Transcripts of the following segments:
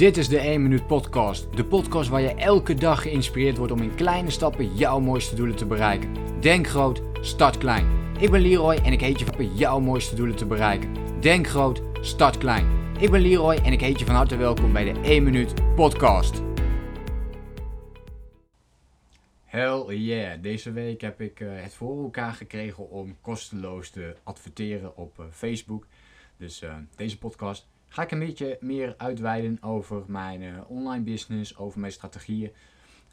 Dit is de 1 Minuut Podcast. De podcast waar je elke dag geïnspireerd wordt om in kleine stappen jouw mooiste doelen te bereiken. Denk groot, start klein. Ik ben Leroy en ik heet je van jouw mooiste doelen te bereiken. Denk groot, start klein. Ik ben Leroy en ik heet je van harte welkom bij de 1 Minuut Podcast. Hell yeah, deze week heb ik uh, het voor elkaar gekregen om kosteloos te adverteren op uh, Facebook. Dus uh, deze podcast ga ik een beetje meer uitweiden over mijn uh, online business, over mijn strategieën,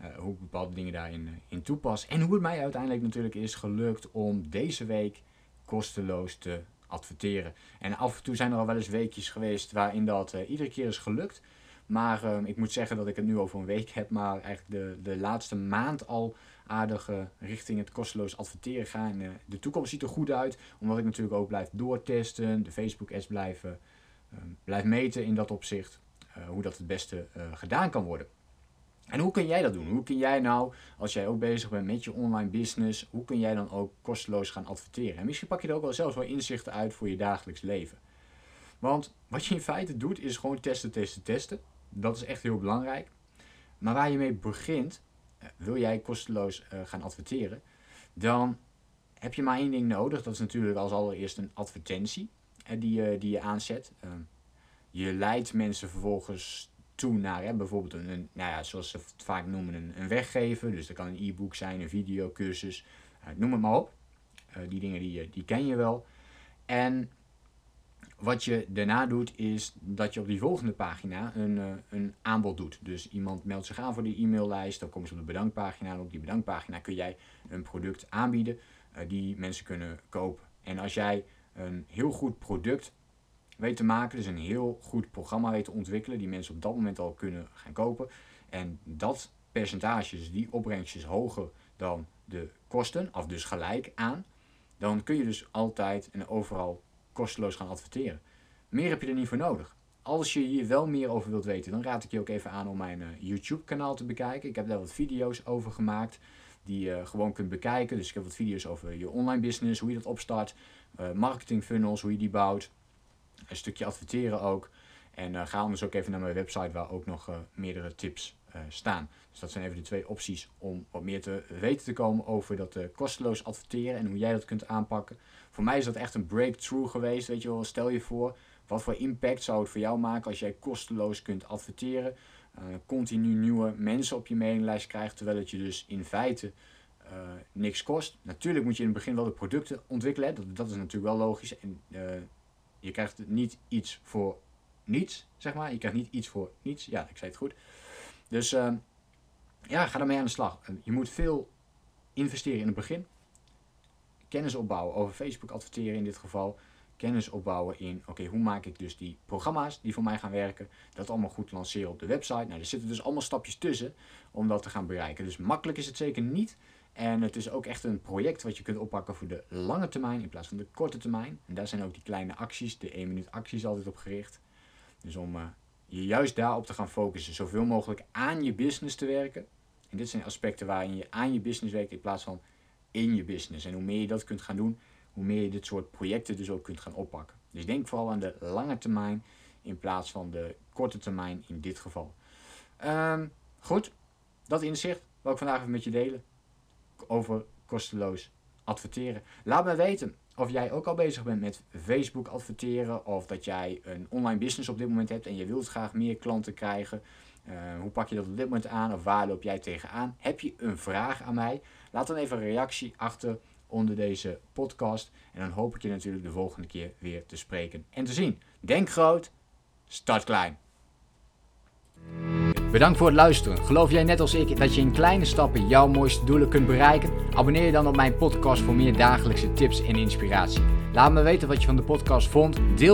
uh, hoe ik bepaalde dingen daarin uh, in toepas en hoe het mij uiteindelijk natuurlijk is gelukt om deze week kosteloos te adverteren. En af en toe zijn er al wel eens weekjes geweest waarin dat iedere keer is gelukt. Maar ehm, ik moet zeggen dat ik het nu over een week heb, maar eigenlijk de, de laatste maand al aardig richting het kosteloos adverteren ga. En de toekomst ziet er goed uit, omdat ik natuurlijk ook blijf doortesten, de Facebook ads blijven blijf meten in dat opzicht uh, hoe dat het beste uh, gedaan kan worden. En hoe kun jij dat doen? Hoe kun jij nou, als jij ook bezig bent met je online business, hoe kun jij dan ook kosteloos gaan adverteren? En misschien pak je er ook wel zelfs wel inzichten uit voor je dagelijks leven. Want wat je in feite doet, is gewoon testen, testen, testen. Dat is echt heel belangrijk. Maar waar je mee begint, uh, wil jij kosteloos gaan adverteren, dan heb je maar één ding nodig. Dat is natuurlijk als allereerst een advertentie die, je, die je aanzet. Ehm, je leidt mensen vervolgens toe naar hè, bijvoorbeeld een, een, nou ja, zoals ze het vaak noemen, een, een weggever. Dus dat kan een e-book zijn, een videocursus, uh, noem het maar op. Die dingen die, die ken je wel. En wat je daarna doet is dat je op die volgende pagina een, een aanbod doet. Dus iemand meldt zich aan voor die e-maillijst, dan komen ze op de bedankpagina. En op die bedankpagina kun jij een product aanbieden die mensen kunnen kopen. En als jij een heel goed product weet te maken. Dus een heel goed programma weet te ontwikkelen. Die mensen op dat moment al kunnen gaan kopen. En dat percentage, dus die opbrengst is hoger dan de kosten. Of dus gelijk aan. Dan kun je dus altijd en overal kosteloos gaan adverteren. Meer heb je er niet voor nodig. Als je hier wel meer over wilt weten, dan raad ik je ook even aan om mijn uh, YouTube kanaal te bekijken. Ik heb daar wat video's over gemaakt die je gewoon kunt bekijken. Dus ik heb wat video's over je online business, hoe je dat opstart, uh, marketing funnels, hoe je die bouwt, een stukje adverteren ook. En uh, ga anders ook even naar mijn website waar ook nog uh, meerdere tips staan. Dus dat zijn even de twee opties om wat meer te weten te komen over dat kosteloos adverteren en hoe jij dat kunt aanpakken. Voor mij is dat echt een breakthrough geweest. Weet je wel, stel je voor, wat voor impact zou het voor jou maken als jij kosteloos kunt adverteren? Uh, continu nieuwe mensen op je mailinglijst krijgt, terwijl het je dus in feite uh, niks kost. Natuurlijk moet je in het begin wel de producten ontwikkelen, dat, dat is natuurlijk wel logisch. En uh, je krijgt niet iets voor niets, zeg maar. Je krijgt niet iets voor niets. Ja, ik zei het goed. Dus ja, ga ermee aan de slag. Je moet veel investeren in het begin. Kennis opbouwen over Facebook adverteren in dit geval kennis opbouwen in, oké, hoe maak ik dus die programma's die voor mij gaan werken, dat allemaal goed lanceren op de website. Nou, er zitten dus allemaal stapjes tussen om dat te gaan bereiken. Dus makkelijk is het zeker niet. En het is ook echt een project wat je kunt oppakken voor de lange termijn in plaats van de korte termijn. En daar zijn ook die kleine acties, de 1 minuut acties altijd op gericht. Dus om uh, je juist daarop te gaan focussen, zoveel mogelijk aan je business te werken. En dit zijn aspecten waarin je aan je business werkt in plaats van in je business. En hoe meer je dat kunt gaan doen, hoe meer je dit soort projecten dus ook kunt gaan oppakken. Dus denk vooral aan de lange termijn in plaats van de korte termijn in dit geval. Um, goed, dat inzicht wil ik vandaag even met je delen over kosteloos adverteren. Laat me weten of jij ook al bezig bent met Facebook adverteren of dat jij een online business op dit moment hebt en je wilt graag meer klanten krijgen. Uh, hoe pak je dat op dit moment aan of waar loop jij tegenaan? Heb je een vraag aan mij? Laat dan even een reactie achter onder deze podcast. En dan hoop ik je natuurlijk de volgende keer weer te spreken en te zien. Denk groot, start klein. Bedankt voor het luisteren. Geloof jij net als ik dat je in kleine stappen jouw mooiste doelen kunt bereiken? Abonneer je dan op mijn podcast voor meer dagelijkse tips en inspiratie. Laat me weten wat je van de podcast vond. Deel